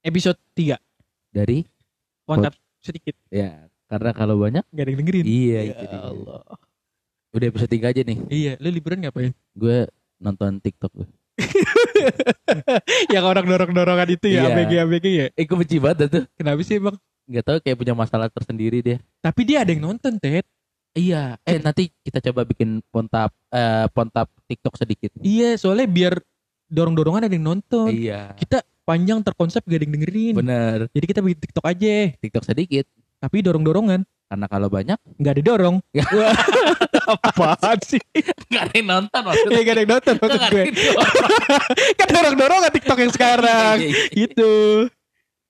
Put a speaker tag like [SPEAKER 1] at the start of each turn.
[SPEAKER 1] Episode 3.
[SPEAKER 2] Dari
[SPEAKER 1] Kontap sedikit.
[SPEAKER 2] ya karena kalau banyak
[SPEAKER 1] Gak ada yang dengerin.
[SPEAKER 2] iya
[SPEAKER 1] Ya
[SPEAKER 2] itu dia.
[SPEAKER 1] Allah.
[SPEAKER 2] Udah episode 3 aja nih.
[SPEAKER 1] Iya, lu liburan ngapain?
[SPEAKER 2] Gue nonton TikTok gue.
[SPEAKER 1] yang orang dorong-dorongan itu ya,
[SPEAKER 2] Iya.
[SPEAKER 1] ABG-ABG ya.
[SPEAKER 2] Eh gue benci banget tuh.
[SPEAKER 1] Kenapa sih bang?
[SPEAKER 2] Gak tau kayak punya masalah tersendiri dia.
[SPEAKER 1] Tapi dia ada yang nonton, Ted.
[SPEAKER 2] Iya. Eh nanti kita coba bikin pontap eh, pontap TikTok sedikit.
[SPEAKER 1] Iya, soalnya biar dorong-dorongan ada yang nonton.
[SPEAKER 2] Iya.
[SPEAKER 1] Kita panjang terkonsep gak ada yang dengerin.
[SPEAKER 2] Bener.
[SPEAKER 1] Jadi kita bikin TikTok aja.
[SPEAKER 2] TikTok sedikit.
[SPEAKER 1] Tapi dorong-dorongan.
[SPEAKER 2] Karena kalau banyak
[SPEAKER 1] Gak ada dorong. Apaan sih?
[SPEAKER 2] gak ada yang nonton maksudnya.
[SPEAKER 1] Ya gak ada yang nonton maksud
[SPEAKER 2] Nggak ada
[SPEAKER 1] gue.
[SPEAKER 2] yang nonton.
[SPEAKER 1] kan dorong-dorongan TikTok yang sekarang.
[SPEAKER 2] Iya, iya.
[SPEAKER 1] Gitu.